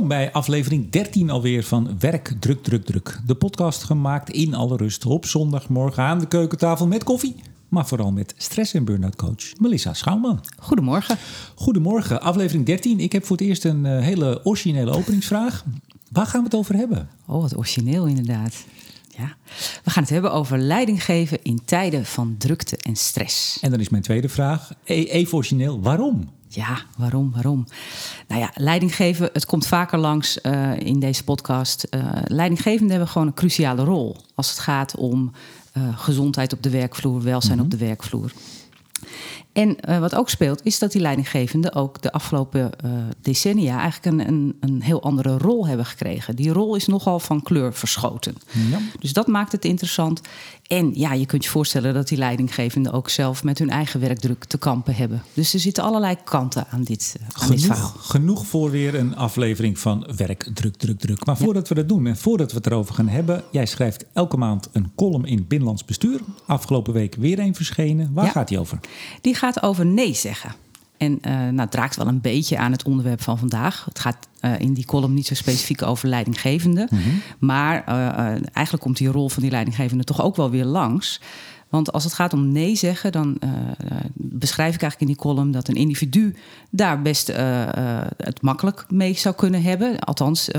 Welkom bij aflevering 13 alweer van Werk Druk Druk Druk. De podcast gemaakt in alle rust op zondagmorgen aan de keukentafel met koffie. Maar vooral met stress- en burn-out coach Melissa Schouwman. Goedemorgen. Goedemorgen, aflevering 13. Ik heb voor het eerst een uh, hele originele openingsvraag. Waar gaan we het over hebben? Oh, wat origineel inderdaad. Ja. We gaan het hebben over leiding geven in tijden van drukte en stress. En dan is mijn tweede vraag, e even origineel, waarom? Ja, waarom, waarom? Nou ja, leidinggeven, het komt vaker langs uh, in deze podcast. Uh, leidinggevenden hebben gewoon een cruciale rol als het gaat om uh, gezondheid op de werkvloer, welzijn mm -hmm. op de werkvloer. En uh, wat ook speelt, is dat die leidinggevenden ook de afgelopen uh, decennia eigenlijk een, een, een, heel andere rol hebben gekregen. Die rol is nogal van kleur verschoten. Ja. Dus dat maakt het interessant. En ja, je kunt je voorstellen dat die leidinggevenden ook zelf met hun eigen werkdruk te kampen hebben. Dus er zitten allerlei kanten aan dit, uh, aan genoeg, dit verhaal. Genoeg voor weer een aflevering van Werk, Druk, Druk, Druk. Maar voordat ja. we dat doen en voordat we het erover gaan hebben, jij schrijft elke maand een column in Binnenlands Bestuur. Afgelopen week weer een verschenen. Waar Ja. gaat die over? Die gaat over nee zeggen. En uh, nou, het raakt wel een beetje aan het onderwerp van vandaag. Het gaat uh, in die column niet zo specifiek over leidinggevende. Mhm. Mm -hmm. Maar uh, eigenlijk komt die rol van die leidinggevende toch ook wel weer langs. Want als het gaat om nee zeggen, dan uh, beschrijf ik eigenlijk in die column dat een individu daar best uh, uh, het makkelijk mee zou kunnen hebben. Althans,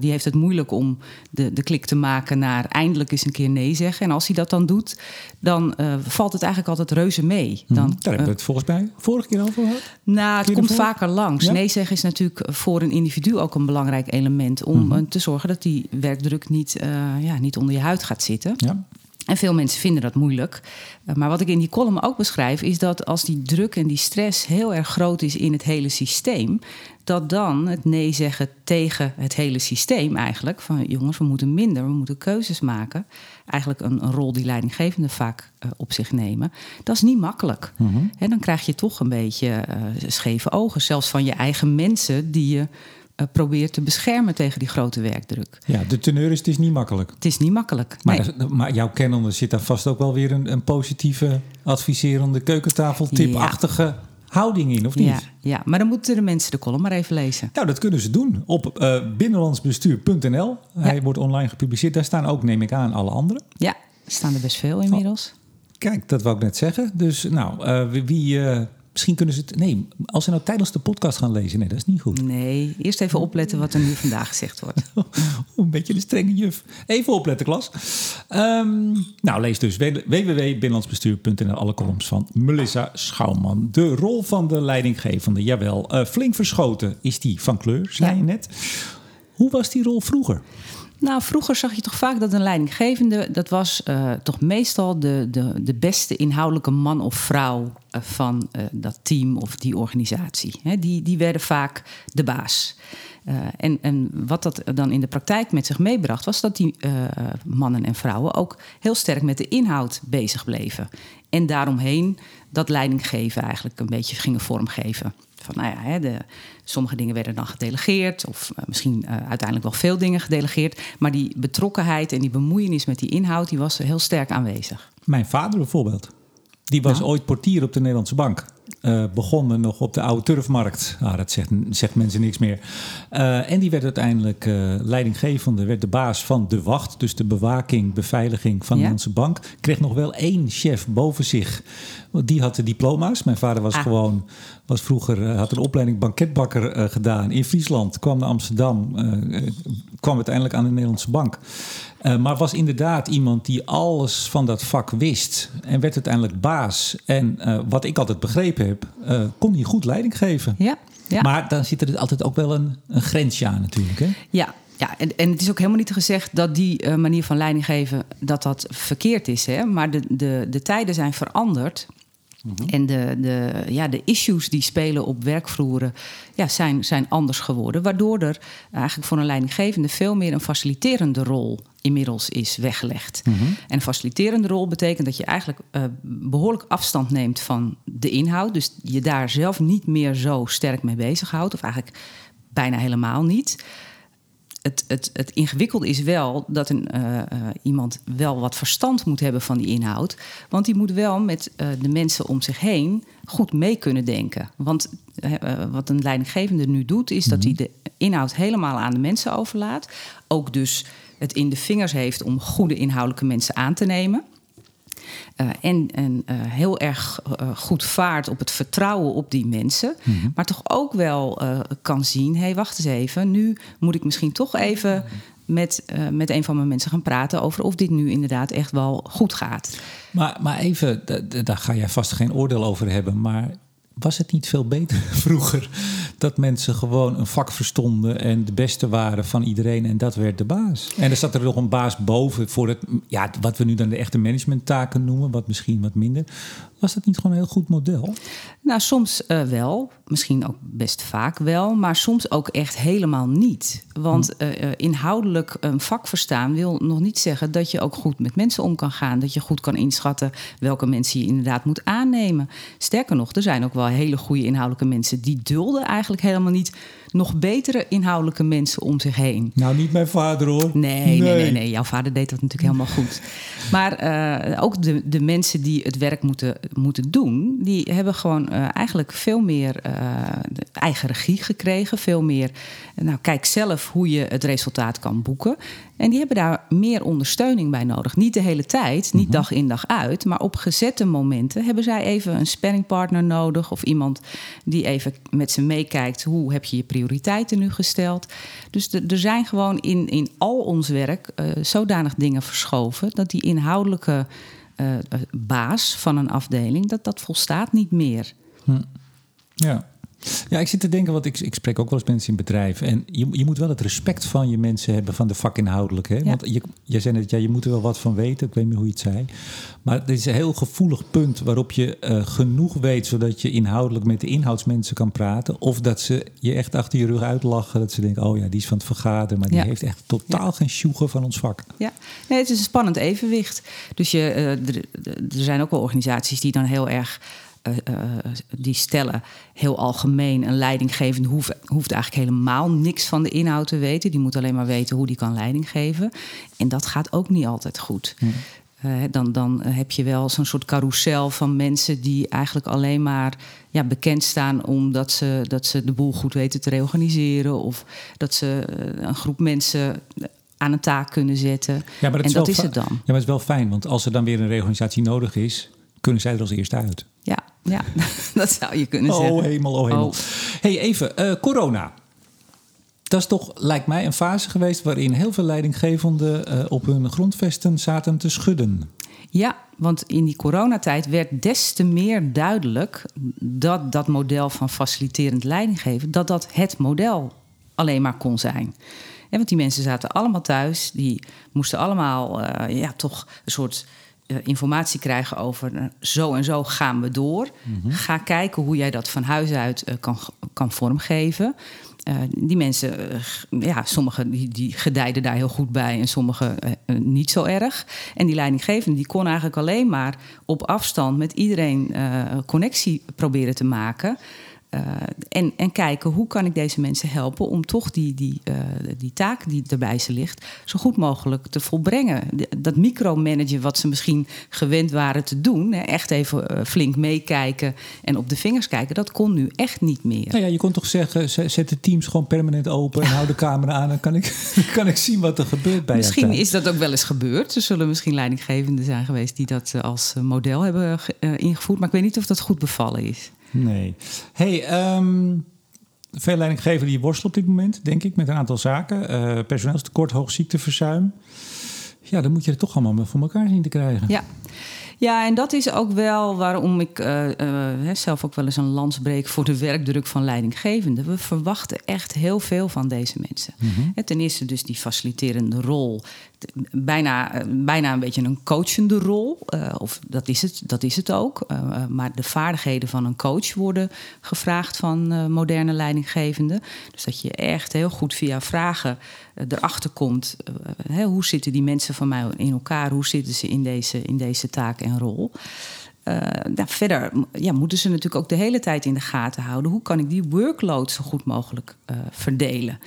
die heeft het moeilijk om de, de klik te maken naar eindelijk eens een keer nee zeggen. En als hij dat dan doet, dan valt het eigenlijk altijd reuze mee. Dan, mm -hmm. Daar hebben we het volgens mij vorige keer over gehad. Nou, het komt ervoor? vaker langs. Ja? Nee zeggen is natuurlijk voor een individu ook een belangrijk element om mm -hmm. te zorgen dat die werkdruk niet, ja, niet onder je huid gaat zitten. Ja. En veel mensen vinden dat moeilijk. Maar wat ik in die column ook beschrijf, is dat als die druk en die stress heel erg groot is in het hele systeem, dat dan het nee zeggen tegen het hele systeem eigenlijk, van jongens, we moeten minder, we moeten keuzes maken, eigenlijk een, een rol die leidinggevenden vaak uh, op zich nemen, dat is niet makkelijk. Mhm. Mm -hmm. En dan krijg je toch een beetje uh, scheve ogen, zelfs van je eigen mensen die je uh, probeert te beschermen tegen die grote werkdruk. Ja, de teneur is het is niet makkelijk. Het is niet makkelijk. Maar, nee. maar jouw kennende zit daar vast ook wel weer een, een positieve, adviserende, keukentafeltipachtige ja. houding in, of niet? Ja, ja, maar dan moeten de mensen de column maar even lezen. Nou, dat kunnen ze doen op uh, binnenlandsbestuur.nl. Ja. Hij wordt online gepubliceerd. Daar staan ook, neem ik aan, alle andere. Ja, er staan er best veel inmiddels. Oh. Kijk, dat wou ik net zeggen. Dus nou, uh, wie... Uh, Misschien kunnen ze het. Nee, als ze nou tijdens de podcast gaan lezen, nee, dat is niet goed. Nee, eerst even opletten wat er nu vandaag gezegd wordt. een beetje de strenge juf. Even opletten, klas. Um, nou, lees dus www.binnenlandsbestuur.nl alle columns van Melissa Schouwman. De rol van de leidinggevende, jawel. Uh, flink verschoten is die van kleur, zei ja. je net. Hoe was die rol vroeger? Nou, vroeger zag je toch vaak dat een leidinggevende... dat was uh, toch meestal de, de, de beste inhoudelijke man of vrouw... Uh, van uh, dat team of die organisatie. Die, die werden vaak de baas. en, en wat dat dan in de praktijk met zich meebracht... was dat die mannen en vrouwen ook heel sterk met de inhoud bezig bleven. En daaromheen dat leidinggeven eigenlijk een beetje gingen vormgeven. Van, nou ja, de, sommige dingen werden dan gedelegeerd, of uh, misschien uh, uiteindelijk wel veel dingen gedelegeerd. Maar die betrokkenheid en die bemoeienis met die inhoud, die was heel sterk aanwezig. Mijn vader bijvoorbeeld. Die was nou. ooit portier op de Nederlandse Bank. Uh, begonnen nog op de oude turfmarkt. Nou, dat zegt, zegt mensen niks meer. Uh, en die werd uiteindelijk uh, leidinggevende, werd de baas van de wacht. Dus de bewaking, beveiliging van de ja? Nederlandse Bank. Kreeg nog wel één chef boven zich. Die had de diploma's. Mijn vader was ah. gewoon, was vroeger, had een opleiding banketbakker gedaan in Friesland. Kwam naar Amsterdam, kwam uiteindelijk aan de Nederlandse Bank. Uh, maar was inderdaad iemand die alles van dat vak wist. En werd uiteindelijk baas. En uh, wat ik altijd begrepen heb, uh, kon hij goed leiding geven. Ja, ja. Maar dan zit er altijd ook wel een, een grensje aan natuurlijk. Hè? Ja, ja en, en het is ook helemaal niet gezegd dat die uh, manier van leiding geven... dat dat verkeerd is. Hè? Maar de, de, de tijden zijn veranderd. Mm-hmm. En de, de, ja, de issues die spelen op werkvloeren ja, zijn, zijn anders geworden. Waardoor er eigenlijk voor een leidinggevende veel meer een faciliterende rol inmiddels is weggelegd. Mm-hmm. En faciliterende rol betekent dat je eigenlijk uh, behoorlijk afstand neemt van de inhoud. Dus je daar zelf niet meer zo sterk mee bezighoudt. Of eigenlijk bijna helemaal niet. Het, het, het ingewikkelde is wel dat een, uh, uh, iemand wel wat verstand moet hebben van die inhoud. Want die moet wel met de mensen om zich heen goed mee kunnen denken. Want wat een leidinggevende nu doet, is dat hij de inhoud helemaal aan de mensen overlaat. Ook dus het in de vingers heeft om goede inhoudelijke mensen aan te nemen. Uh, en en uh, heel erg uh, goed vaart op het vertrouwen op die mensen. Mm -hmm. Maar toch ook wel kan zien: hé, hey, wacht eens even. Nu moet ik misschien toch even met, met een van mijn mensen gaan praten over of dit nu inderdaad echt wel goed gaat. Maar, maar even, daar ga jij vast geen oordeel over hebben. Maar was het niet veel beter vroeger dat mensen gewoon een vak verstonden en de beste waren van iedereen en dat werd de baas? En er zat er nog een baas boven voor het, ja, wat we nu dan de echte managementtaken noemen, wat misschien wat minder. Was dat niet gewoon een heel goed model? Nou, soms uh, wel. Misschien ook best vaak wel. Maar soms ook echt helemaal niet. Want uh, inhoudelijk een vak verstaan wil nog niet zeggen dat je ook goed met mensen om kan gaan. Dat je goed kan inschatten welke mensen je inderdaad moet aannemen. Sterker nog, er zijn ook wel hele goede inhoudelijke mensen die dulden eigenlijk helemaal niet nog betere inhoudelijke mensen om zich heen. Nou, niet mijn vader hoor. Nee, nee, nee, nee. nee. Jouw vader deed dat natuurlijk helemaal goed. Maar uh, ook de, de mensen die het werk moeten, moeten doen, die hebben gewoon uh, eigenlijk veel meer uh, eigen regie gekregen. Veel meer, nou, kijk zelf hoe je het resultaat kan boeken. En die hebben daar meer ondersteuning bij nodig. Niet de hele tijd, niet -hmm. dag in dag uit, maar op gezette momenten hebben zij even een spanningpartner nodig of iemand die even met ze meekijkt. Hoe heb je je prioriteiten nu gesteld? Dus er zijn gewoon in, in al ons werk uh, zodanig dingen verschoven dat die inhoudelijke uh, baas van een afdeling, dat dat volstaat niet meer. Hm. Ja. Ja, ik zit te denken, want ik, ik spreek ook wel eens mensen in bedrijven. En je, je moet wel het respect van je mensen hebben, van de vakinhoudelijk. Hè? Ja. Want je, je zei net, ja, je moet er wel wat van weten. Ik weet niet hoe je het zei. Maar dit is een heel gevoelig punt waarop je uh, genoeg weet... zodat je inhoudelijk met de inhoudsmensen kan praten. Of dat ze je echt achter je rug uitlachen. Dat ze denken, oh ja, die is van het vergaderen. Maar die ja. heeft echt totaal ja. geen sjoegen van ons vak. Ja, nee, het is een spannend evenwicht. Dus je, uh, er, er zijn ook wel organisaties die dan heel erg... Uh, uh, die stellen heel algemeen een leidinggevende hoeft, hoeft eigenlijk helemaal niks van de inhoud te weten. Die moet alleen maar weten hoe die kan leiding geven. En dat gaat ook niet altijd goed. Hmm. Uh, dan, dan heb je wel zo'n soort carousel van mensen die eigenlijk alleen maar ja, bekend staan omdat ze, dat ze de boel goed weten te reorganiseren. Of dat ze een groep mensen aan een taak kunnen zetten. Ja, maar dat en is dat is het dan. Ja, maar het is wel fijn, want als er dan weer een reorganisatie nodig is, kunnen zij er als eerste uit. Ja, ja dat zou je kunnen oh, zeggen. Hemel, oh hemel, oh hey, even, uh, corona. Dat is toch, lijkt mij, een fase geweest waarin heel veel leidinggevenden uh, op hun grondvesten zaten te schudden. Ja, want in die coronatijd werd des te meer duidelijk dat dat model van faciliterend leidinggeven, dat dat het model alleen maar kon zijn. Ja, want die mensen zaten allemaal thuis, die moesten allemaal uh, ja, toch een soort uh, informatie krijgen over uh, zo en zo gaan we door. Mm -hmm. Ga kijken hoe jij dat van huis uit uh, kan, kan vormgeven. die mensen, ja, sommigen die, die gedijden daar heel goed bij en sommigen niet zo erg. En die leidinggevende die kon eigenlijk alleen maar op afstand met iedereen connectie proberen te maken. Uh, en, en kijken hoe kan ik deze mensen helpen om toch die, die, uh, die taak die erbij ze ligt zo goed mogelijk te volbrengen. Dat micromanagen wat ze misschien gewend waren te doen, hè, echt even uh, flink meekijken en op de vingers kijken, dat kon nu echt niet meer. Nou ja, je kon toch zeggen, zet de teams gewoon permanent open en hou de camera aan en kan ik, kan ik zien wat er gebeurt bij Misschien is dat ook wel eens gebeurd. Er zullen misschien leidinggevenden zijn geweest die dat als model hebben ingevoerd, maar ik weet niet of dat goed bevallen is. Nee. Hey, um, veel leidinggevenden die worstelen op dit moment, denk ik, met een aantal zaken. Uh, personeelstekort, hoog ziekteverzuim. Ja, dan moet je het toch allemaal voor elkaar zien te krijgen. Ja. Ja, en dat is ook wel waarom ik uh, uh, zelf ook wel eens een lans breek voor de werkdruk van leidinggevenden. We verwachten echt heel veel van deze mensen. Mm -hmm. Ten eerste dus die faciliterende rol. Bijna, bijna een beetje een coachende rol. Uh, of dat is het, dat is het ook. maar de vaardigheden van een coach worden gevraagd van moderne leidinggevenden. Dus dat je echt heel goed via vragen erachter komt. hoe zitten die mensen van mij in elkaar? Hoe zitten ze in deze, in deze taak en rol? Nou, verder ja, moeten ze natuurlijk ook de hele tijd in de gaten houden. Hoe kan ik die workload zo goed mogelijk verdelen?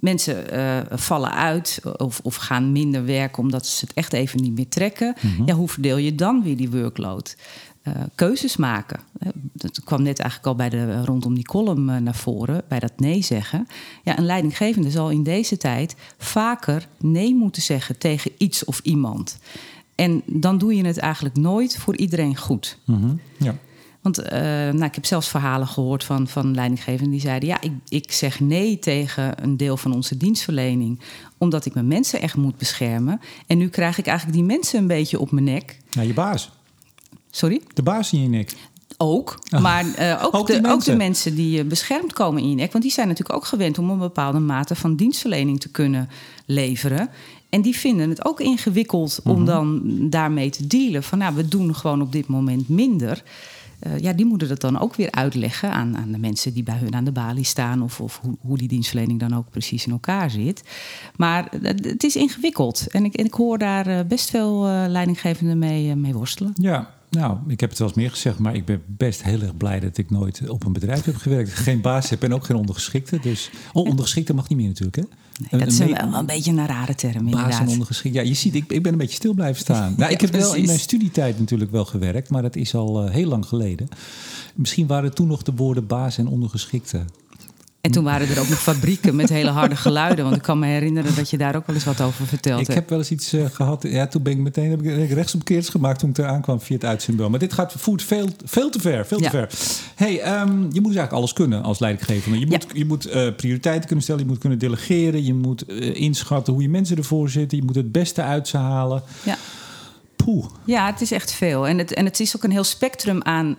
Mensen uh, vallen uit of, of, gaan minder werken omdat ze het echt even niet meer trekken. Mm -hmm. Ja, hoe verdeel je dan weer die workload? eh, keuzes maken. Eh, Dat kwam net eigenlijk al bij de, rondom die column eh, naar voren, bij dat nee zeggen. Ja, een leidinggevende zal in deze tijd vaker nee moeten zeggen tegen iets of iemand. En dan doe je het eigenlijk nooit voor iedereen goed. Mhm. Ja. Want eh, nou, ik heb zelfs verhalen gehoord van, van leidinggevenden die zeiden: Ja, ik, ik zeg nee tegen een deel van onze dienstverlening, omdat ik mijn mensen echt moet beschermen. En nu krijg ik eigenlijk die mensen een beetje op mijn nek. Nou, je baas. Sorry? De baas in je nek. Ook, maar eh, ook, Ook de, die ook de mensen. mensen die eh, beschermd komen in je nek. Want die zijn natuurlijk ook gewend om een bepaalde mate van dienstverlening te kunnen leveren. En die vinden het ook ingewikkeld om dan daarmee te dealen. Van nou, we doen gewoon op dit moment minder. Eh, ja, die moeten dat dan ook weer uitleggen aan, aan de mensen die bij hun aan de balie staan. Of, of hoe, hoe die dienstverlening dan ook precies in elkaar zit. Maar het is ingewikkeld. En ik, en ik hoor daar eh, best veel eh, leidinggevenden mee, mee worstelen. Ja, nou, ik heb het wel eens meer gezegd, maar ik ben best heel erg blij dat ik nooit op een bedrijf heb gewerkt. Geen baas heb en ook geen ondergeschikte. Dus, oh, ondergeschikte mag niet meer natuurlijk, hè? Nee, dat is Een wel een beetje een rare term, Baas en inderdaad. ondergeschikt. Ja, je ziet, ik, ik ben een beetje stil blijven staan. Nou, ik heb wel in mijn studietijd natuurlijk wel gewerkt, maar dat is al eh, heel lang geleden. Misschien waren toen nog de woorden baas en ondergeschikte. En toen waren er ook nog fabrieken met hele harde geluiden. Want ik kan me herinneren dat je daar ook wel eens wat over verteld Ik heb wel eens iets eh, gehad. Ja, toen ben ik meteen heb ik rechtsomkeers gemaakt toen ik eraan kwam via het uitzendbureau. Maar dit gaat voert veel, veel te ver. Veel Ja. te ver. Hey, ehm, je moet dus eigenlijk alles kunnen als leidinggevende. Je Ja. moet, je moet eh, prioriteiten kunnen stellen. Je moet kunnen delegeren. Je moet eh, inschatten hoe je mensen ervoor zitten. Je moet het beste uit ze halen. Ja. Poeh. Ja, het is echt veel. En het, en het is ook een heel spectrum aan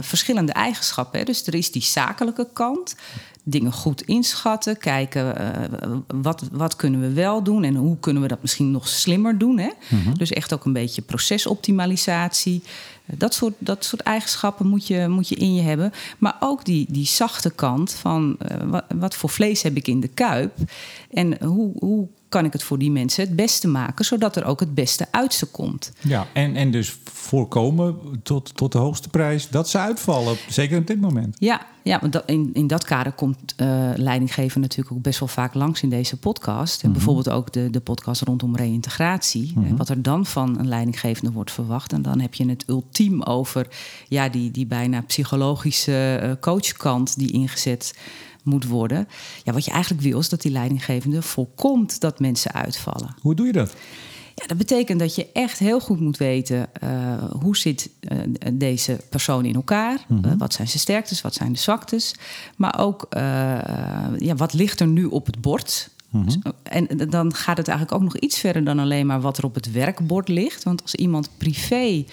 verschillende eigenschappen. Hè. Dus er is die zakelijke kant. Dingen goed inschatten. Kijken eh, wat, wat kunnen we wel doen en hoe kunnen we dat misschien nog slimmer doen. Hè? Dus echt ook een beetje procesoptimalisatie. Eh, Dat soort, dat soort eigenschappen moet je, moet je in je hebben. Maar ook die, die zachte kant van eh, wat, wat voor vlees heb ik in de kuip. En hoe, hoe kan ik het voor die mensen het beste maken, zodat er ook het beste uit ze komt. Ja, en, en dus voorkomen tot, tot de hoogste prijs dat ze uitvallen. Zeker op dit moment. Ja, ja want in, in dat kader komt eh leidinggeven natuurlijk ook best wel vaak langs in deze podcast. En bijvoorbeeld ook de, de podcast rondom reïntegratie. En wat er dan van een leidinggevende wordt verwacht. En dan heb je het ultiem over ja, die, die bijna psychologische eh, coachkant die ingezet moet worden. Ja, wat je eigenlijk wil is dat die leidinggevende voorkomt dat mensen uitvallen. Hoe doe je dat? Ja, dat betekent dat je echt heel goed moet weten eh, hoe zit eh, deze persoon in elkaar. Uh, wat zijn zijn sterktes, wat zijn de zwaktes. Maar ook ja, wat ligt er nu op het bord. Mm -hmm. En dan gaat het eigenlijk ook nog iets verder dan alleen maar wat er op het werkbord ligt. Want als iemand privé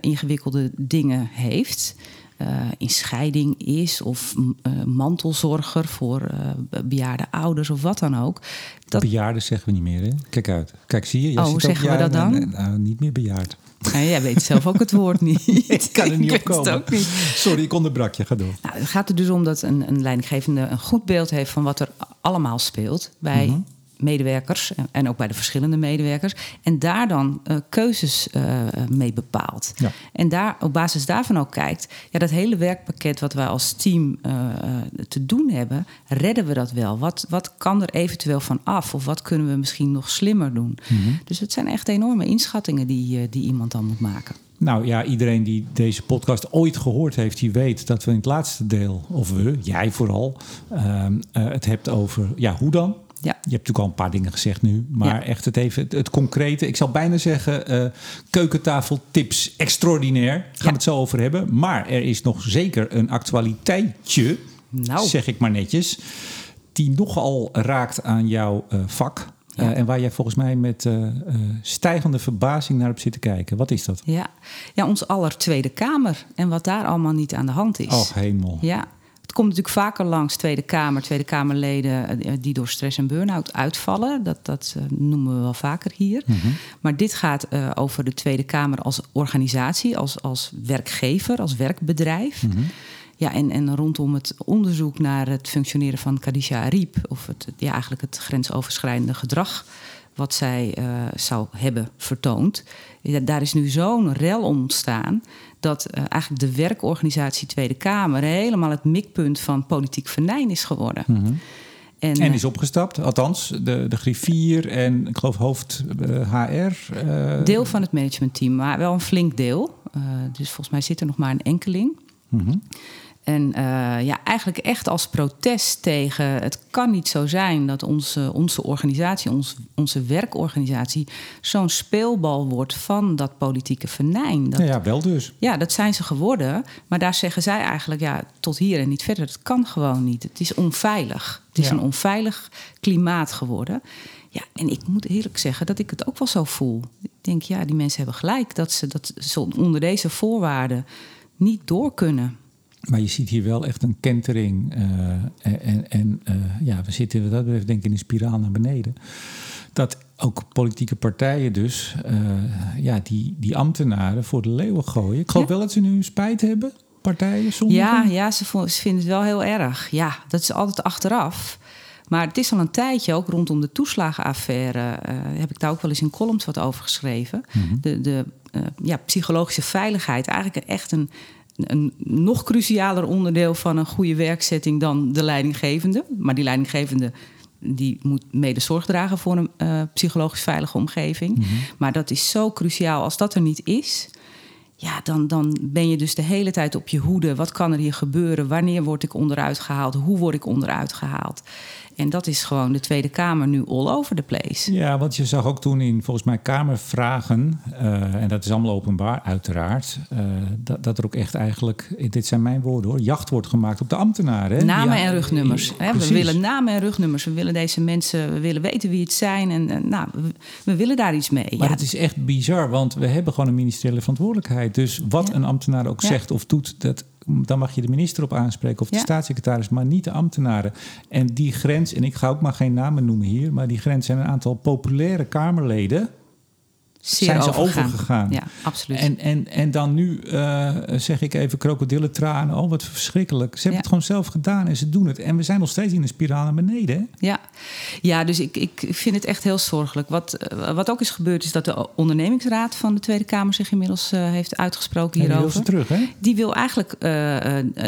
ingewikkelde dingen heeft. Uh, in scheiding is of uh, mantelzorger voor uh, bejaarde ouders of wat dan ook. Dat... Bejaarden zeggen we niet meer, hè? Kijk uit. Kijk, zie je? Jij oh, hoe zeggen we dat dan? En, nou, niet meer bejaard. Ja, jij weet zelf ook het woord niet. ik kan er niet op komen. Niet. Sorry, ik onderbrak je. Ga door. Nou, het gaat er dus om dat een, een leidinggevende een goed beeld heeft van wat er allemaal speelt bij mm -hmm medewerkers en ook bij de verschillende medewerkers. En daar dan uh, keuzes uh, mee bepaalt. Ja. En daar, op basis daarvan ook kijkt, ja, dat hele werkpakket wat wij als team uh, te doen hebben, redden we dat wel? Wat, wat kan er eventueel van af? Of wat kunnen we misschien nog slimmer doen? Mm -hmm. Dus het zijn echt enorme inschattingen die, die iemand dan moet maken. Nou ja, iedereen die deze podcast ooit gehoord heeft, die weet dat we in het laatste deel, of we, jij vooral, het hebt over ja, hoe dan? Ja. Je hebt natuurlijk al een paar dingen gezegd nu, maar echt het, even, het, het, concrete. Ik zou bijna zeggen, uh, keukentafeltips extraordinair. Gaan we het zo over hebben. Maar er is nog zeker een actualiteitje, nou. zeg ik maar netjes, die nogal raakt aan jouw uh, vak. Ja. Uh, en waar jij volgens mij met uh, uh, stijgende verbazing naar hebt zitten kijken. Wat is dat? Ja. ja, ons aller Tweede Kamer. En wat daar allemaal niet aan de hand is. Oh, hemel. Ja, komt natuurlijk vaker langs Tweede Kamer, Tweede Kamerleden die door stress en burn-out uitvallen. Dat, dat uh, noemen we wel vaker hier. Mm -hmm. Maar dit gaat uh, over de Tweede Kamer als organisatie, als, als werkgever, als werkbedrijf. Mm -hmm. Ja, en, en rondom het onderzoek naar het functioneren van Khadija Ariep, of het, ja, eigenlijk het grensoverschrijdende gedrag wat zij uh, zou hebben vertoond. Ja, daar is nu zo'n rel ontstaan dat uh, eigenlijk de werkorganisatie Tweede Kamer helemaal het mikpunt van politiek venijn is geworden. Mm -hmm. En, en, is opgestapt, althans de, de griffier en ik geloof hoofd uh, HR. Deel van het managementteam, maar wel een flink deel. dus volgens mij zit er nog maar een enkeling. Mhm. En uh, ja, eigenlijk echt als protest tegen. Het kan niet zo zijn dat onze, onze organisatie, ons, onze werkorganisatie, zo'n speelbal wordt van dat politieke venijn. Dat, ja, ja, wel dus. Ja, dat zijn ze geworden. Maar daar zeggen zij eigenlijk ja, tot hier en niet verder. Dat kan gewoon niet. Het is onveilig. Het is Ja. een onveilig klimaat geworden. Ja, en ik moet eerlijk zeggen dat ik het ook wel zo voel. Ik denk, ja, die mensen hebben gelijk dat ze, dat ze onder deze voorwaarden niet door kunnen. Maar je ziet hier wel echt een kentering. eh, en en eh, ja, we zitten wat dat betreft denk ik in een spiraal naar beneden. Dat ook politieke partijen dus eh, ja, die, die ambtenaren voor de leeuwen gooien. Ik geloof Ja. wel dat ze nu spijt hebben, partijen, sommigen. Ja, ja ze, vinden het wel heel erg. Ja, dat is altijd achteraf. Maar het is al een tijdje, ook rondom de toeslagenaffaire... eh, heb ik daar ook wel eens in columns wat over geschreven. De, de eh, ja, psychologische veiligheid, eigenlijk echt een, een nog crucialer onderdeel... van een goede werkzetting dan de leidinggevende. Maar die leidinggevende die moet mede zorg dragen voor een eh, psychologisch veilige omgeving. Maar dat is zo cruciaal. Als dat er niet is, ja, dan, dan ben je dus de hele tijd op je hoede. Wat kan er hier gebeuren? Wanneer word ik onderuit gehaald? Hoe word ik onderuit gehaald? En dat is gewoon de Tweede Kamer nu all over the place. Ja, want je zag ook toen in volgens mij Kamervragen, eh, en dat is allemaal openbaar uiteraard, eh, dat, dat er ook echt eigenlijk, dit zijn mijn woorden hoor, jacht wordt gemaakt op de ambtenaren. hè? Namen Ja, en rugnummers. eh, Hè? We willen namen en rugnummers. We willen deze mensen, we willen weten wie het zijn. En, en, nou, we, we willen daar iets mee. Maar Ja, het is echt bizar, want we hebben gewoon een ministeriële verantwoordelijkheid. Dus wat Ja. een ambtenaar ook zegt of doet, dat, dan mag je de minister op aanspreken of de Ja. staatssecretaris, maar niet de ambtenaren. En die grens, en ik ga ook maar geen namen noemen hier, maar die grens zijn een aantal populaire Kamerleden. Zeer zijn ze overgegaan. overgegaan. Ja, absoluut. En, en, en dan nu eh, zeg ik even krokodillentranen. Oh, wat verschrikkelijk. Ze hebben Ja. het gewoon zelf gedaan en ze doen het. En we zijn nog steeds in een spiraal naar beneden. Hè? Ja, ja dus ik, ik vind het echt heel zorgelijk. Wat, eh, wat ook is gebeurd is dat de ondernemingsraad van de Tweede Kamer zich inmiddels eh, heeft uitgesproken En die wil hierover. ze terug, hè? Die wil eigenlijk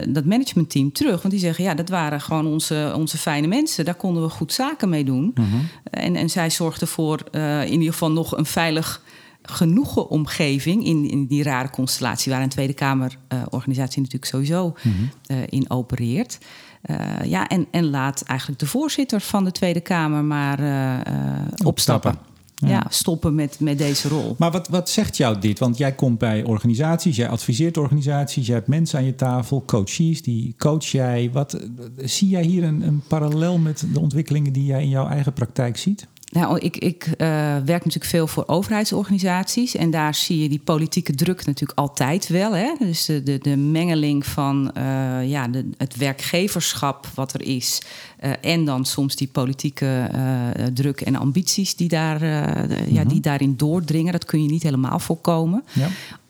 dat managementteam terug. Want die zeggen, ja, dat waren gewoon onze, onze fijne mensen. Daar konden we goed zaken mee doen. Mhm. En, en zij zorgde voor in ieder geval nog een veilig genoegen omgeving in, in die rare constellatie waar een Tweede Kamerorganisatie natuurlijk sowieso eh, in opereert. Eh, ja, en, en laat eigenlijk de voorzitter van de Tweede Kamer maar eh, opstappen. Ja. Ja. stoppen met, met deze rol. Maar wat, wat zegt jou dit? Want jij komt bij organisaties, jij adviseert organisaties, jij hebt mensen aan je tafel, coaches, die coach jij. Wat, zie jij hier een, een parallel met de ontwikkelingen die jij in jouw eigen praktijk ziet? Nou, ik, ik eh, werk natuurlijk veel voor overheidsorganisaties. En daar zie je die politieke druk natuurlijk altijd wel. Hè? Dus de, de, de mengeling van eh, ja, de, het werkgeverschap wat er is. eh, en dan soms die politieke druk en ambities die, daar, ja, die daarin doordringen. Dat kun je niet helemaal voorkomen Ja.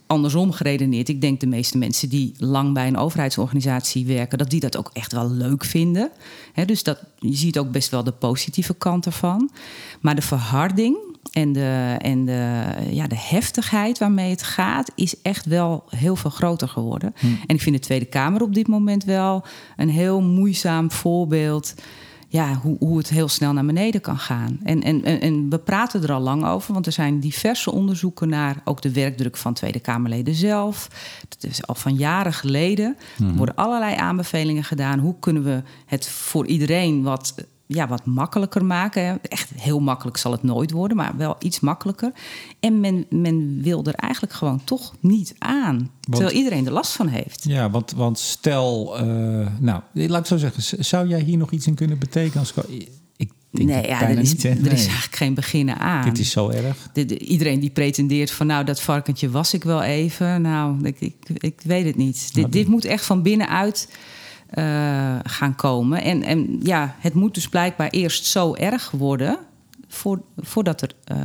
Andersom geredeneerd. Ik denk de meeste mensen die lang bij een overheidsorganisatie werken, dat die dat ook echt wel leuk vinden. Dus dat, je ziet ook best wel de positieve kant ervan. Maar de verharding en de, en de, ja, de heftigheid waarmee het gaat, is echt wel heel veel groter geworden. En ik vind de Tweede Kamer op dit moment wel een heel moeizaam voorbeeld ja, hoe, hoe het heel snel naar beneden kan gaan. En, en, en, we praten er al lang over, want er zijn diverse onderzoeken naar ook de werkdruk van Tweede Kamerleden zelf. Dat is al van jaren geleden. Er worden allerlei aanbevelingen gedaan. Hoe kunnen we het voor iedereen wat, ja, wat makkelijker maken? Echt heel makkelijk zal het nooit worden, maar wel iets makkelijker. En men, men wil er eigenlijk gewoon toch niet aan. Terwijl iedereen er last van heeft. Ja, want, want stel, eh, nou, laat ik zo zeggen, zou jij hier nog iets in kunnen betekenen? Als, co- ik denk nee, ja, er, is, niet. Er Nee. is eigenlijk geen beginnen aan. Dit is zo erg. De- de- iedereen die pretendeert van nou, dat varkentje was ik wel even. Nou, ik, ik, ik weet het niet. Dit, dit moet echt van binnenuit gaan komen. En, en ja, het moet dus blijkbaar eerst zo erg worden. Voor, voordat er eh,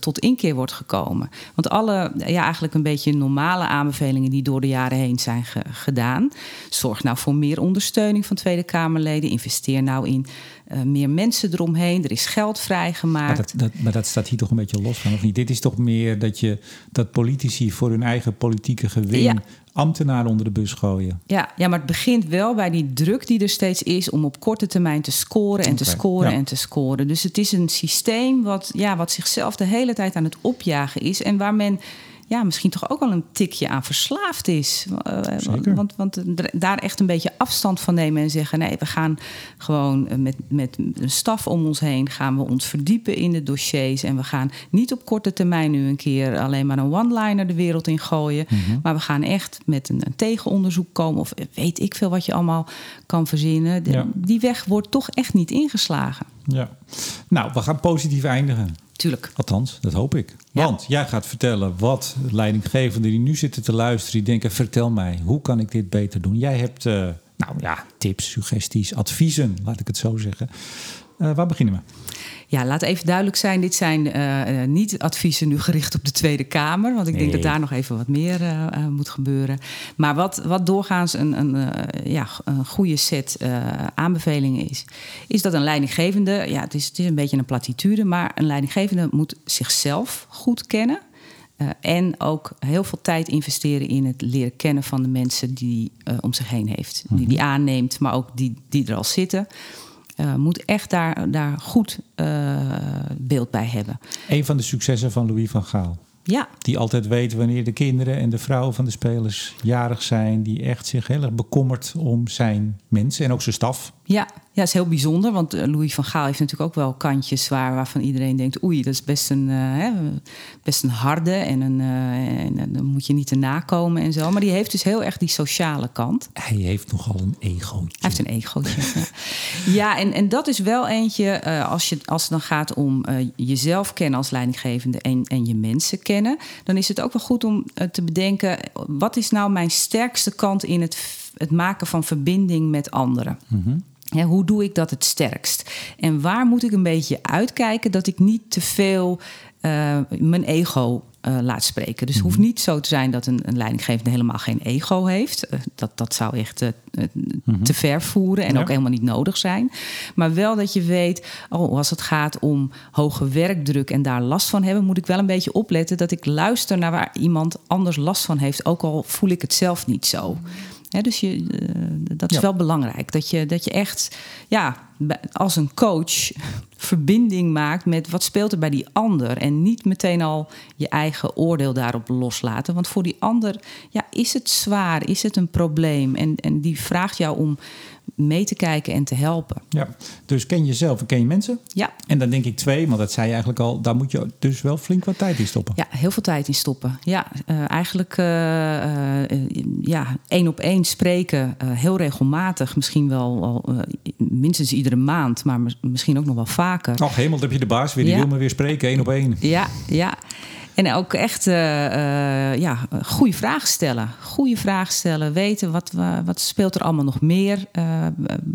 tot inkeer wordt gekomen. Want alle, ja, eigenlijk een beetje normale aanbevelingen die door de jaren heen zijn ge- gedaan. Zorg nou voor meer ondersteuning van Tweede Kamerleden. Investeer nou in eh, meer mensen eromheen. Er is geld vrijgemaakt. Maar dat, dat, maar dat staat hier toch een beetje los van, of niet? Dit is toch meer dat, je, dat politici voor hun eigen politieke gewin Ja. Ambtenaren onder de bus gooien. Ja, ja, maar het begint wel bij die druk die er steeds is om op korte termijn te scoren en te scoren ja. en te scoren. Dus het is een systeem wat, ja, wat zichzelf de hele tijd aan het opjagen is en waar men ja, misschien toch ook wel een tikje aan verslaafd is. Zeker. Want, want daar echt een beetje afstand van nemen en zeggen: nee, we gaan gewoon met, met een staf om ons heen gaan we ons verdiepen in de dossiers. En we gaan niet op korte termijn nu een keer alleen maar een one-liner de wereld in gooien. Mhm. Maar we gaan echt met een, een, tegenonderzoek komen. Of weet ik veel wat je allemaal kan verzinnen. De, Ja. Die weg wordt toch echt niet ingeslagen. Ja. Nou, we gaan positief eindigen. Tuurlijk. Althans, dat hoop ik. Ja. Want jij gaat vertellen wat leidinggevenden die nu zitten te luisteren, die denken: vertel mij, hoe kan ik dit beter doen? Jij hebt, eh, nou ja, tips, suggesties, adviezen, laat ik het zo zeggen. Eh, waar beginnen we? Ja, laat even duidelijk zijn: dit zijn eh, eh, niet adviezen nu gericht op de Tweede Kamer. Want ik denk Nee. dat daar nog even wat meer eh, eh, moet gebeuren. Maar wat, wat doorgaans een, een, eh, ja, een goede set eh, aanbevelingen is, is dat een leidinggevende, ja, het is, het is een beetje een platitude, maar een leidinggevende moet zichzelf goed kennen. eh, en ook heel veel tijd investeren in het leren kennen van de mensen die hij om zich heen heeft. Die die aanneemt, maar ook die, die er al zitten. Eh, moet echt daar, daar goed eh, beeld bij hebben. Een van de successen van Louis van Gaal. Ja, Die altijd weet wanneer de kinderen en de vrouwen van de spelers jarig zijn. Die echt zich heel erg bekommert om zijn mensen en ook zijn staf. Ja, ja, is heel bijzonder. Want eh, Louis van Gaal heeft natuurlijk ook wel kantjes waar, waarvan iedereen denkt: oei, dat is best een, eh, hè, best een harde en, een, eh, en dan moet je niet te nakomen en zo. Maar die heeft dus heel erg die sociale kant. Hij heeft nogal een egootje. Hij heeft een egootje. ja, ja en, en dat is wel eentje als, je, als het dan gaat om jezelf kennen als leidinggevende en, en je mensen kennen. Dan is het ook wel goed om te bedenken: wat is nou mijn sterkste kant in het, het maken van verbinding met anderen? Hoe doe ik dat het sterkst? En waar moet ik een beetje uitkijken dat ik niet te veel eh, mijn ego eh, laat spreken? Dus het hoeft niet zo te zijn dat een, een leidinggevende helemaal geen ego heeft. Eh, dat, dat zou echt eh, te ver voeren en Ja. ook helemaal niet nodig zijn. Maar wel dat je weet, oh, als het gaat om hoge werkdruk en daar last van hebben, moet ik wel een beetje opletten dat ik luister naar waar iemand anders last van heeft, ook al voel ik het zelf niet zo. Dus je, eh, dat is Ja. wel belangrijk. Dat je, dat je echt ja, als een coach verbinding maakt met wat speelt er bij die ander. En niet meteen al je eigen oordeel daarop loslaten. Want voor die ander ja, is het zwaar, is het een probleem. En, en die vraagt jou om mee te kijken en te helpen. Ja, dus ken jezelf en ken je mensen. Ja, En dan denk ik twee, want dat zei je eigenlijk al, daar moet je dus wel flink wat tijd in stoppen. Ja, heel veel tijd in stoppen. Ja, eh, eigenlijk eh, eh, ja, één op één spreken, heel regelmatig. Misschien wel al, minstens iedere maand, maar mis- misschien ook nog wel vaker. Ach, hemel, dan heb je de baas weer, die Ja. wil me weer spreken, één op één. Ja, ja. En ook echt eh, eh, ja, goede vragen stellen. Goede vragen stellen. Weten wat, wa- wat speelt er allemaal nog meer eh,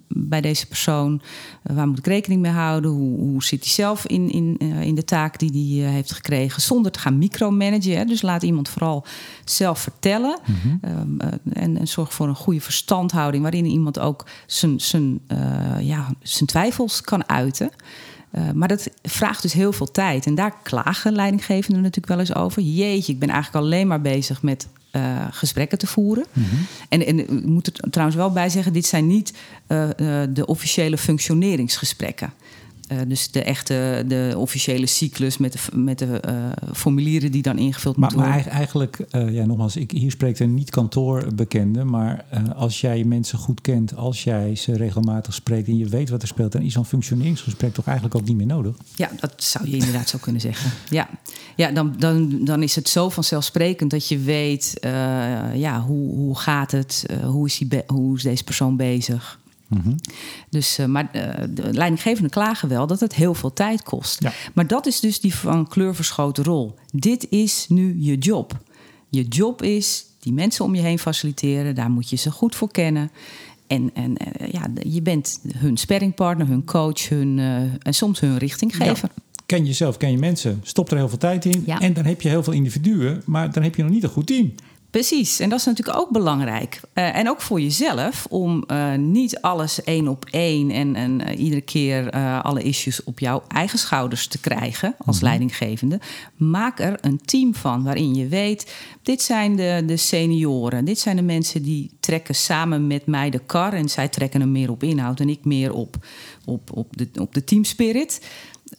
bij deze persoon. Waar moet ik rekening mee houden? Hoe, hoe zit hij zelf in, in, in de taak die hij heeft gekregen? Zonder te gaan micromanagen. Hè? Dus laat iemand vooral zelf vertellen. Ehm, eh, en, en zorg voor een goede verstandhouding. Waarin iemand ook zijn, zijn, ja, zijn twijfels kan uiten. Uh, maar dat vraagt dus heel veel tijd. En daar klagen leidinggevenden natuurlijk wel eens over. Jeetje, ik ben eigenlijk alleen maar bezig met uh, gesprekken te voeren. Mhm. En, en ik moet er trouwens wel bij zeggen: dit zijn niet uh, de officiële functioneringsgesprekken. Uh, dus de echte, de officiële cyclus met de, met de uh, formulieren die dan ingevuld maar, moeten worden. Maar eigenlijk, uh, ja, nogmaals, ik, hier spreekt een niet-kantoorbekende. Maar als jij mensen goed kent, als jij ze regelmatig spreekt en je weet wat er speelt, dan is zo'n functioneringsgesprek toch eigenlijk ook niet meer nodig? Ja, dat zou je inderdaad zo kunnen zeggen. Ja, ja dan, dan, dan is het zo vanzelfsprekend dat je weet, ja, hoe, hoe gaat het, hoe, is die hoe is deze persoon bezig. Mhm. Mm -hmm. Dus, uh, maar uh, de leidinggevenden klagen wel dat het heel veel tijd kost. Ja. Maar dat is dus die van kleurverschoten rol. Dit is nu je job. Je job is die mensen om je heen faciliteren. Daar moet je ze goed voor kennen. En, en uh, ja, je bent hun sparringpartner, hun coach, hun, en soms hun richtinggever. Ja. Ken jezelf, ken je mensen, stop er heel veel tijd in. Ja. En dan heb je heel veel individuen, maar dan heb je nog niet een goed team. Precies, en dat is natuurlijk ook belangrijk. Uh, en ook voor jezelf, om uh, niet alles één op één en, en uh, iedere keer alle issues op jouw eigen schouders te krijgen als mm-hmm. leidinggevende. Maak er een team van waarin je weet: dit zijn de, de senioren, dit zijn de mensen die trekken samen met mij de kar en zij trekken hem meer op inhoud en ik meer op, op, op, de, op de teamspirit.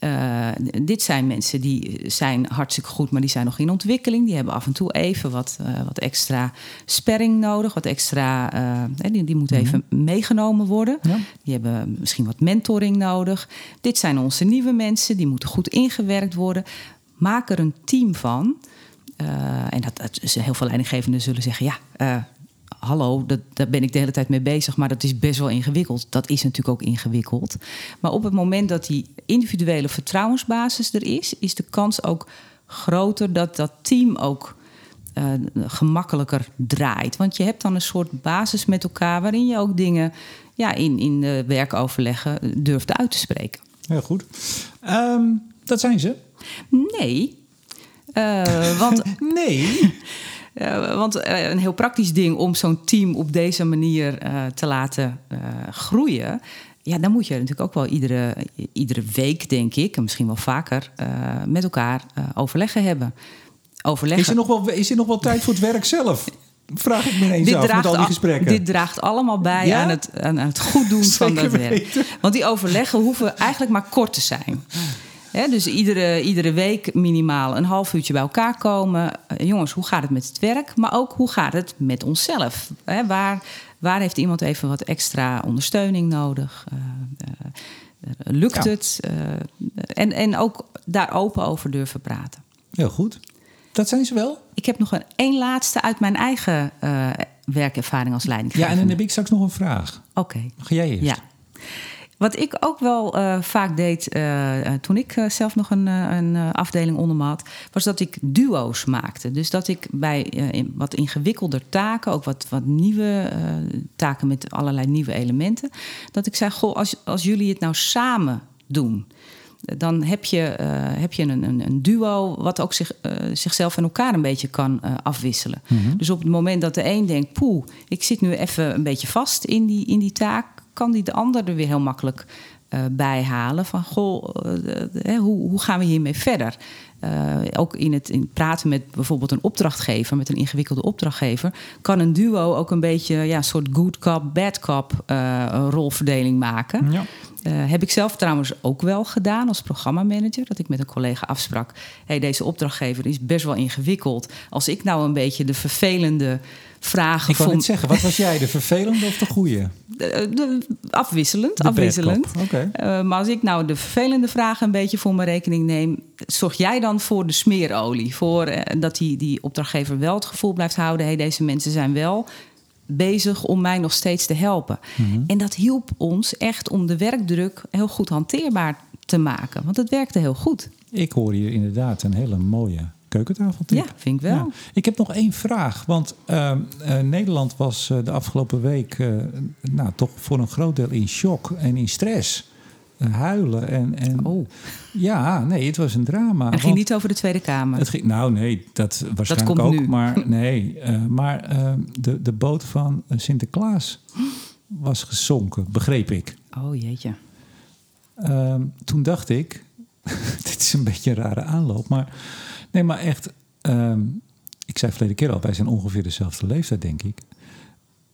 Uh, dit zijn mensen die zijn hartstikke goed, maar die zijn nog in ontwikkeling. Die hebben af en toe even wat, uh, wat extra sperring nodig, wat extra. Uh, die, die moeten -hmm. even meegenomen worden. Ja. Die hebben misschien wat mentoring nodig. Dit zijn onze nieuwe mensen, die moeten goed ingewerkt worden. Maak er een team van. en dat, heel veel leidinggevenden zullen zeggen: ja hallo, dat, daar ben ik de hele tijd mee bezig, maar dat is best wel ingewikkeld. Dat is natuurlijk ook ingewikkeld. Maar op het moment dat die individuele vertrouwensbasis er is, is de kans ook groter dat dat team ook uh, gemakkelijker draait. Want je hebt dan een soort basis met elkaar waarin je ook dingen ja, in, in de werkoverleggen durft uit te spreken. Heel goed. Um, dat zijn ze? Nee. Uh, want nee. Uh, want uh, een heel praktisch ding om zo'n team op deze manier uh, te laten groeien. Ja, dan moet je natuurlijk ook wel iedere, iedere week, denk ik, en misschien wel vaker, met elkaar overleggen hebben. Overleggen. Is, er nog wel, is er nog wel tijd voor het werk zelf? Vraag ik me ineens dit af met al die gesprekken. Dit draagt allemaal bij ja? aan, het, aan het goed doen van dat werk. Want die overleggen hoeven eigenlijk maar kort te zijn dus iedere, iedere week minimaal een half uurtje bij elkaar komen. Uh, jongens, hoe gaat het met het werk? Maar ook hoe gaat het met onszelf? waar, waar heeft iemand even wat extra ondersteuning nodig? Uh, uh, lukt ja. het? en, en ook daar open over durven praten. Heel goed. Dat zijn ze wel? Ik heb nog een één laatste uit mijn eigen werkervaring als leidinggevende. Ja, en dan heb ik straks nog een vraag. Oké. Okay. Ga jij eerst? Ja. Wat ik ook wel uh, vaak deed uh, toen ik uh, zelf nog een, een afdeling onder me had, was dat ik duo's maakte. Dus dat ik bij in wat ingewikkelder taken, ook wat, wat nieuwe taken met allerlei nieuwe elementen, dat ik zei: Goh, als, als jullie het nou samen doen dan heb je, uh, heb je een, een, een, duo wat ook zich, uh, zichzelf en elkaar een beetje kan uh, afwisselen. Mm -hmm. Dus op het moment dat de een denkt, poeh, ik zit nu even een beetje vast in die, in die taak, kan die de ander er weer heel makkelijk uh, bij halen. Van goh, uh, hoe, hoe gaan we hiermee verder? Uh, ook in het in praten met bijvoorbeeld een opdrachtgever, met een ingewikkelde opdrachtgever, kan een duo ook een beetje ja, een soort good cop, bad cop rolverdeling maken. Ja. heb ik zelf trouwens ook wel gedaan als programmamanager. Dat ik met een collega afsprak: hey, deze opdrachtgever is best wel ingewikkeld. Als ik nou een beetje de vervelende vragen Ik kan niet zeggen, wat was jij, de vervelende of de goede? De, de, afwisselend, de afwisselend. Okay. Uh, maar als ik nou de vervelende vragen een beetje voor mijn rekening neem... zorg jij dan voor de smeerolie? Voor uh, dat die, die opdrachtgever wel het gevoel blijft houden... hey, deze mensen zijn wel bezig om mij nog steeds te helpen. Mm -hmm. En dat hielp ons echt om de werkdruk heel goed hanteerbaar te maken. Want het werkte heel goed. Ik hoor hier inderdaad een hele mooie keukentafel. Ja, vind ik wel. Ja. Ik heb nog één vraag. Want uh, uh, Nederland was uh, de afgelopen week nou, toch voor een groot deel in shock en in stress. huilen en, en oh. ja, nee, het was een drama. Het ging niet over de Tweede Kamer. Het ging, nou, nee, dat waarschijnlijk dat ook. Nu. Maar nee, maar ehm, de, de boot van Sinterklaas was gezonken, begreep ik. Oh jeetje. Ehm, toen dacht ik, dit is een beetje een rare aanloop, maar Nee, maar echt. Um, ik zei verleden keer al, wij zijn ongeveer dezelfde leeftijd, denk ik.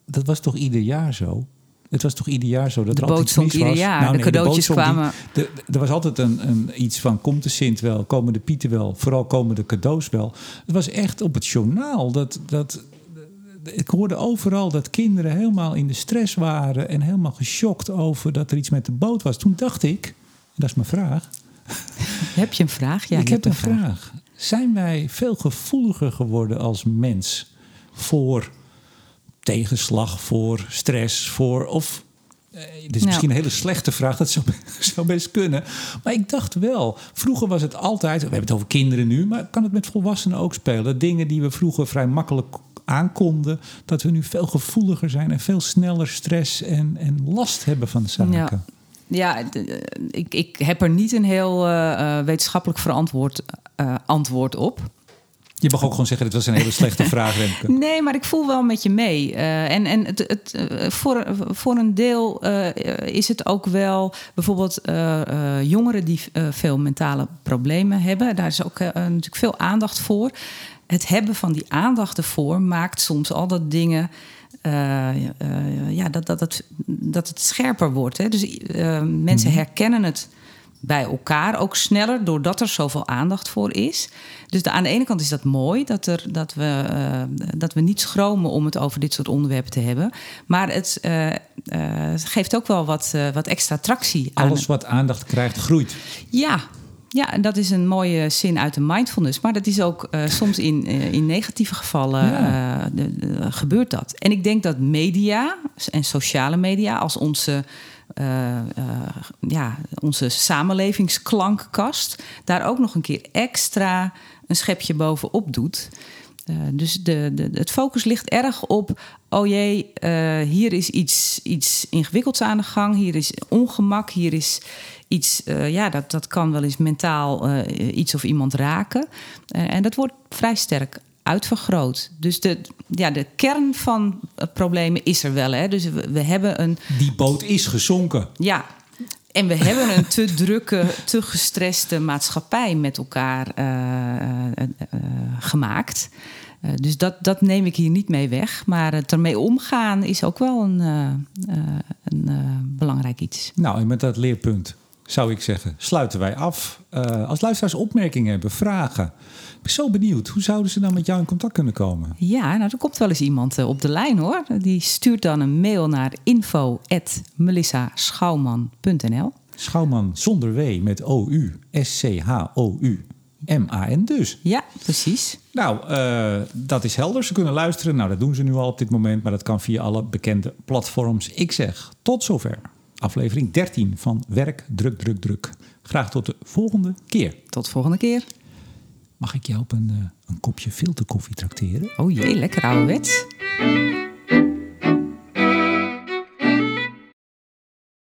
Dat was toch ieder jaar zo? Het was toch ieder jaar zo dat de er altijd iets ieder was? jaar. Nou, nee, de cadeautjes de kwamen. Die, de, er was altijd een, een, iets van: komt de Sint wel, komen de Pieten wel, vooral komen de cadeaus wel. Het was echt op het journaal dat. dat ik hoorde overal dat kinderen helemaal in de stress waren en helemaal geschokt over dat er iets met de boot was. Toen dacht ik, dat is mijn vraag. Heb je een vraag? Ja, ik heb een vraag. vraag. Zijn wij veel gevoeliger geworden als mens voor tegenslag, voor stress, voor. Of, eh, dit is misschien een hele slechte vraag, dat zou, zou best kunnen. Maar ik dacht wel, vroeger was het altijd. We hebben het over kinderen nu, maar kan het met volwassenen ook spelen? Dingen die we vroeger vrij makkelijk aankonden, dat we nu veel gevoeliger zijn en veel sneller stress en, en last hebben van de zaken. Ja. Ja, ik, ik heb er niet een heel uh, wetenschappelijk verantwoord uh, antwoord op. Je mag ook gewoon zeggen, dit was een hele slechte vraag, Remke. Nee, maar ik voel wel met je mee. Uh, en en het, het, uh, voor, voor een deel uh, is het ook wel bijvoorbeeld jongeren die veel mentale problemen hebben. Daar is ook natuurlijk veel aandacht voor. Het hebben van die aandacht ervoor maakt soms al dat dingen ja, dat, dat, dat, dat het scherper wordt. Hè? Dus mensen -hmm. herkennen het bij elkaar, ook sneller, doordat er zoveel aandacht voor is. Dus de, aan de ene kant is dat mooi, dat, er, dat, we, uh, dat we niet schromen om het over dit soort onderwerpen te hebben. Maar het uh, uh, geeft ook wel wat, wat extra tractie. Alles wat aandacht krijgt, groeit. Ja, ja, en dat is een mooie zin uit de mindfulness. Maar dat is ook uh, soms in, uh, in negatieve gevallen ja. uh, de, de, gebeurt dat. En ik denk dat media en sociale media als onze, ja, onze samenlevingsklankkast... daar ook nog een keer extra een schepje bovenop doet... Uh, dus de, de, het focus ligt erg op, oh jee, hier is iets, iets ingewikkelds aan de gang, hier is ongemak, hier is iets, ja, dat, dat kan wel eens mentaal iets of iemand raken. en dat wordt vrij sterk uitvergroot. Dus de, ja, de kern van problemen is er wel. Hè? Dus we, we hebben een. Die boot is gezonken. Ja, en we hebben een te drukke, te gestreste maatschappij met elkaar uh, uh, uh, gemaakt. dus dat, dat neem ik hier niet mee weg. Maar het ermee omgaan is ook wel een, een belangrijk iets. Nou, en met dat leerpunt zou ik zeggen, sluiten wij af. als luisteraars opmerkingen hebben, vragen. Ik ben zo benieuwd, hoe zouden ze dan met jou in contact kunnen komen? Ja, nou, er komt wel eens iemand op de lijn hoor. Die stuurt dan een mail naar info.melissaschouwman.nl Schouwman zonder W met O-U, S-C-H-O-U. M-A-N dus. Ja, precies. Nou, uh, dat is helder. Ze kunnen luisteren. Nou, dat doen ze nu al op dit moment. Maar dat kan via alle bekende platforms. Ik zeg tot zover. Aflevering 13 van Werk, Druk, Druk, Druk. Graag tot de volgende keer. Tot de volgende keer. Mag ik jou op een, uh, een kopje filterkoffie trakteren? Oh jee, lekker ouderwets.